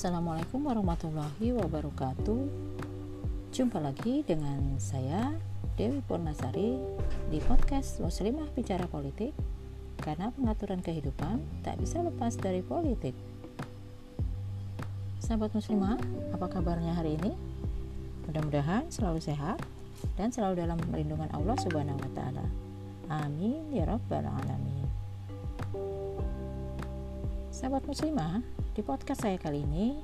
Assalamualaikum warahmatullahi wabarakatuh. Jumpa lagi dengan saya Dewi Purnasari di podcast Muslimah Bicara Politik karena pengaturan kehidupan tak bisa lepas dari politik. Sahabat muslimah, apa kabarnya hari ini? Mudah-mudahan selalu sehat dan selalu dalam perlindungan Allah Subhanahu wa taala. Amin ya rabbal alamin. Sahabat muslimah, di podcast saya kali ini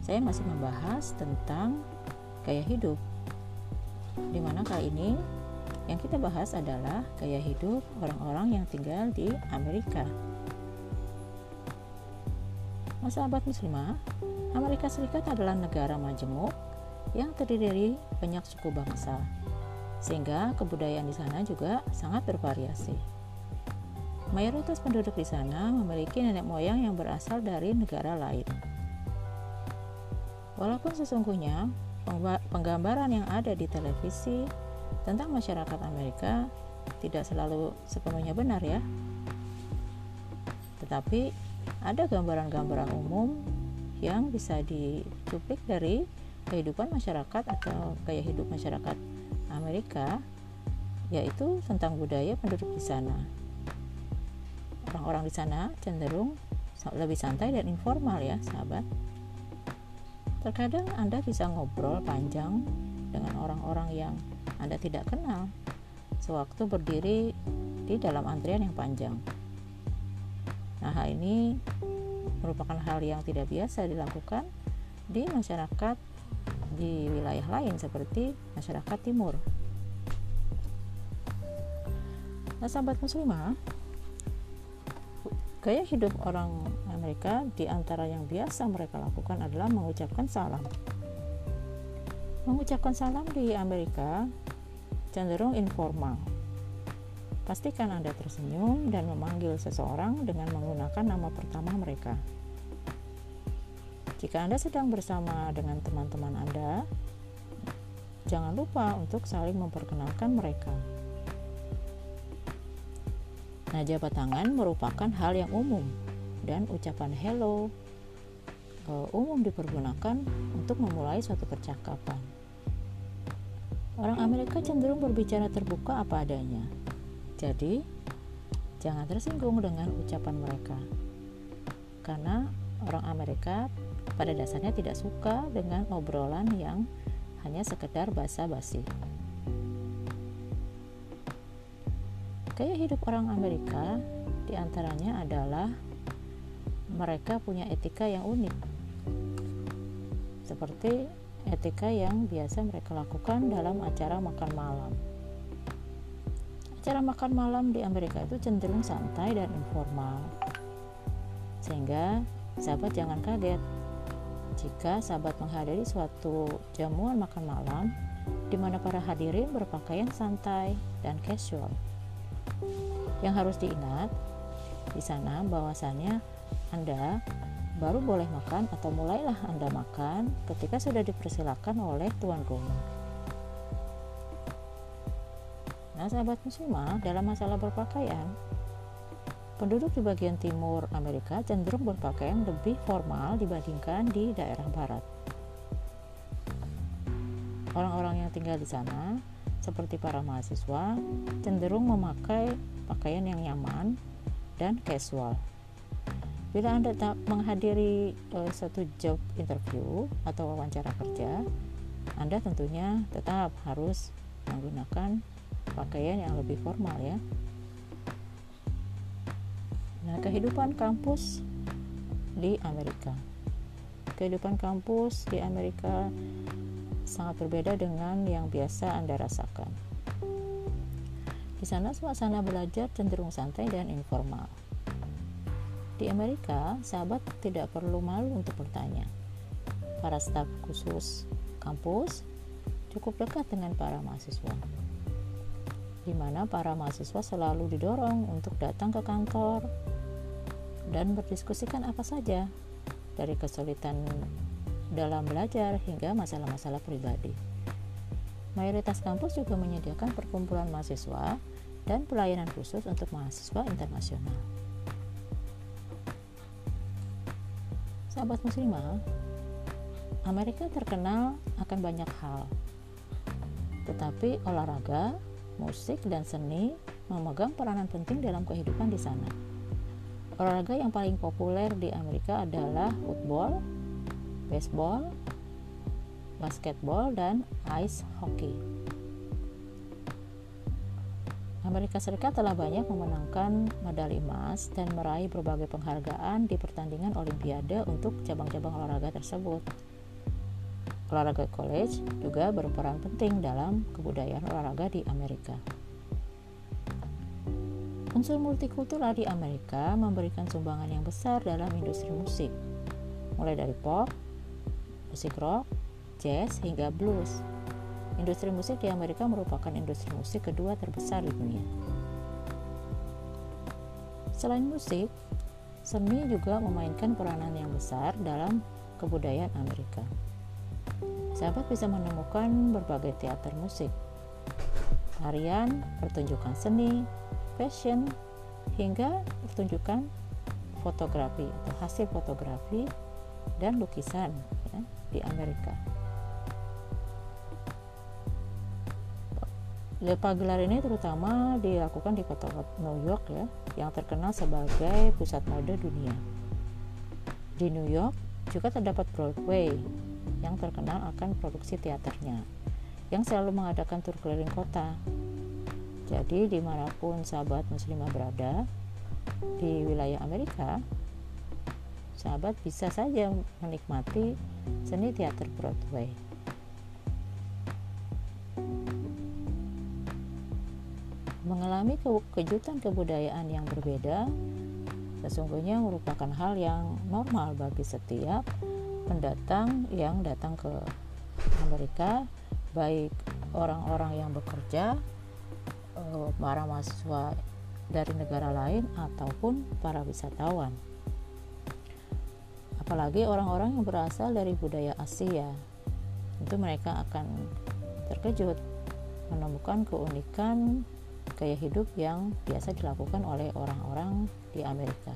saya masih membahas tentang gaya hidup. Di mana kali ini yang kita bahas adalah gaya hidup orang-orang yang tinggal di Amerika. Sahabat muslimah, Amerika Serikat adalah negara majemuk yang terdiri dari banyak suku bangsa, sehingga kebudayaan di sana juga sangat bervariasi. Mayoritas penduduk di sana memiliki nenek moyang yang berasal dari negara lain. Walaupun sesungguhnya penggambaran yang ada di televisi tentang masyarakat Amerika tidak selalu sepenuhnya benar ya. Tetapi ada gambaran-gambaran umum yang bisa dicuplik dari kehidupan masyarakat atau gaya hidup masyarakat Amerika yaitu tentang budaya penduduk di sana orang-orang di sana cenderung lebih santai dan informal ya sahabat. Terkadang Anda bisa ngobrol panjang dengan orang-orang yang Anda tidak kenal sewaktu berdiri di dalam antrian yang panjang. Nah hal ini merupakan hal yang tidak biasa dilakukan di masyarakat di wilayah lain seperti masyarakat timur. Nah sahabat muslimah Gaya hidup orang Amerika di antara yang biasa mereka lakukan adalah mengucapkan salam. Mengucapkan salam di Amerika cenderung informal. Pastikan Anda tersenyum dan memanggil seseorang dengan menggunakan nama pertama mereka. Jika Anda sedang bersama dengan teman-teman Anda, jangan lupa untuk saling memperkenalkan mereka. Nah, jabat tangan merupakan hal yang umum dan ucapan hello uh, umum dipergunakan untuk memulai suatu percakapan. Orang Amerika cenderung berbicara terbuka apa adanya. Jadi, jangan tersinggung dengan ucapan mereka. Karena orang Amerika pada dasarnya tidak suka dengan obrolan yang hanya sekedar basa-basi. Gaya hidup orang Amerika di antaranya adalah mereka punya etika yang unik, seperti etika yang biasa mereka lakukan dalam acara makan malam. Acara makan malam di Amerika itu cenderung santai dan informal, sehingga sahabat jangan kaget jika sahabat menghadiri suatu jamuan makan malam di mana para hadirin berpakaian santai dan casual. Yang harus diingat di sana bahwasannya Anda baru boleh makan atau mulailah Anda makan ketika sudah dipersilakan oleh tuan rumah. Nah, sahabat muslimah, dalam masalah berpakaian, penduduk di bagian timur Amerika cenderung berpakaian lebih formal dibandingkan di daerah barat. Orang-orang yang tinggal di sana seperti para mahasiswa cenderung memakai pakaian yang nyaman dan casual. Bila Anda tak menghadiri uh, satu job interview atau wawancara kerja, Anda tentunya tetap harus menggunakan pakaian yang lebih formal ya. Nah, kehidupan kampus di Amerika. Kehidupan kampus di Amerika sangat berbeda dengan yang biasa Anda rasakan. Di sana suasana belajar cenderung santai dan informal. Di Amerika, sahabat tidak perlu malu untuk bertanya. Para staf khusus kampus cukup dekat dengan para mahasiswa. Di mana para mahasiswa selalu didorong untuk datang ke kantor dan berdiskusikan apa saja dari kesulitan dalam belajar hingga masalah-masalah pribadi. Mayoritas kampus juga menyediakan perkumpulan mahasiswa dan pelayanan khusus untuk mahasiswa internasional. sahabat muslimah, Amerika terkenal akan banyak hal. Tetapi olahraga, musik, dan seni memegang peranan penting dalam kehidupan di sana. Olahraga yang paling populer di Amerika adalah football, baseball, basketball, dan ice hockey. Amerika Serikat telah banyak memenangkan medali emas dan meraih berbagai penghargaan di pertandingan Olimpiade untuk cabang-cabang olahraga tersebut. Olahraga college juga berperan penting dalam kebudayaan olahraga di Amerika. Unsur multikultural di Amerika memberikan sumbangan yang besar dalam industri musik, mulai dari pop, musik rock, jazz, hingga blues. Industri musik di Amerika merupakan industri musik kedua terbesar di dunia. Selain musik, seni juga memainkan peranan yang besar dalam kebudayaan Amerika. Sahabat bisa menemukan berbagai teater musik, tarian, pertunjukan seni, fashion, hingga pertunjukan fotografi atau hasil fotografi dan lukisan ya, di Amerika. Pagelaran ini terutama dilakukan di kota New York ya, yang terkenal sebagai pusat mode dunia. Di New York juga terdapat Broadway yang terkenal akan produksi teaternya, yang selalu mengadakan tur keliling kota. Jadi di mana pun sahabat muslimah berada di wilayah Amerika, sahabat bisa saja menikmati seni teater Broadway. Mengalami kejutan kebudayaan yang berbeda sesungguhnya merupakan hal yang normal bagi setiap pendatang yang datang ke Amerika, baik orang-orang yang bekerja, eh, para mahasiswa dari negara lain, ataupun para wisatawan. Apalagi orang-orang yang berasal dari budaya Asia, itu mereka akan terkejut menemukan keunikan gaya hidup yang biasa dilakukan oleh orang-orang di Amerika.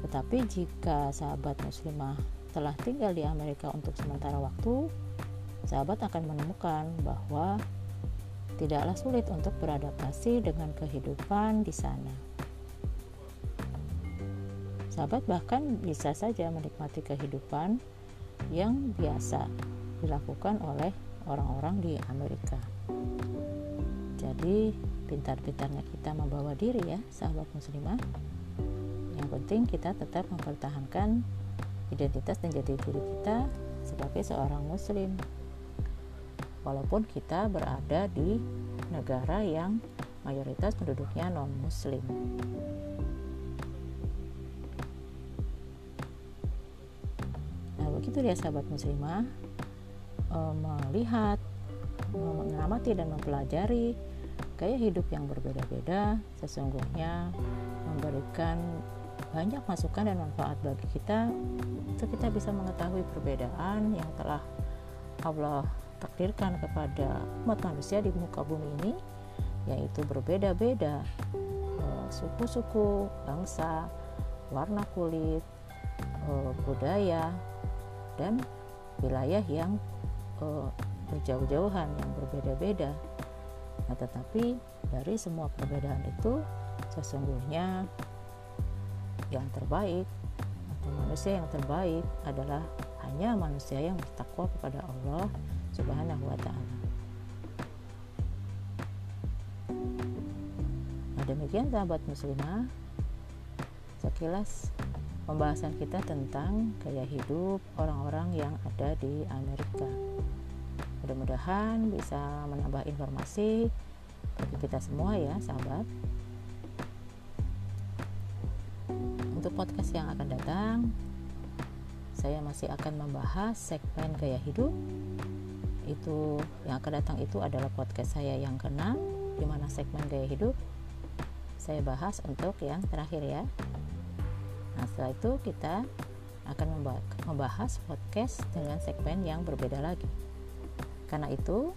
Tetapi jika sahabat muslimah telah tinggal di Amerika untuk sementara waktu, sahabat akan menemukan bahwa tidaklah sulit untuk beradaptasi dengan kehidupan di sana. Sahabat bahkan bisa saja menikmati kehidupan yang biasa dilakukan oleh orang-orang di Amerika. Jadi, pintar-pintarnya kita membawa diri ya, sahabat muslimah. Yang penting kita tetap mempertahankan identitas dan jati diri kita sebagai seorang muslim. Walaupun kita berada di negara yang mayoritas penduduknya non-muslim. Begitu ya sahabat muslimah. Eh, melihat mengamati dan mempelajari gaya hidup yang berbeda-beda sesungguhnya memberikan banyak masukan dan manfaat bagi kita untuk kita bisa mengetahui perbedaan yang telah Allah takdirkan kepada umat manusia di muka bumi ini yaitu berbeda-beda eh, suku-suku, bangsa, warna kulit, eh, budaya dan wilayah yang eh, berjauh-jauhan yang berbeda-beda. Nah, tetapi dari semua perbedaan itu sesungguhnya yang terbaik atau manusia yang terbaik adalah hanya manusia yang bertakwa kepada Allah Subhanahu wa taala. Nah, demikian sahabat muslimah sekilas pembahasan kita tentang gaya hidup orang-orang yang ada di Amerika. Mudah-mudahan bisa menambah informasi bagi kita semua ya sahabat. Untuk podcast yang akan datang saya masih akan membahas segmen gaya hidup. Itu yang akan datang itu adalah podcast saya yang keenam di mana segmen gaya hidup saya bahas untuk yang terakhir ya nah setelah itu kita akan membahas podcast dengan segmen yang berbeda lagi karena itu,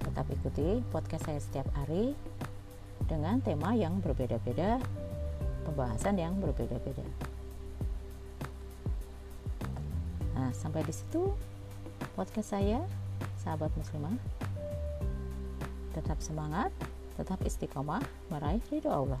tetap ikuti podcast saya setiap hari dengan tema yang berbeda-beda, pembahasan yang berbeda-beda. Nah, sampai di situ podcast saya, sahabat muslimah. Tetap semangat, tetap istiqomah meraih ridho Allah.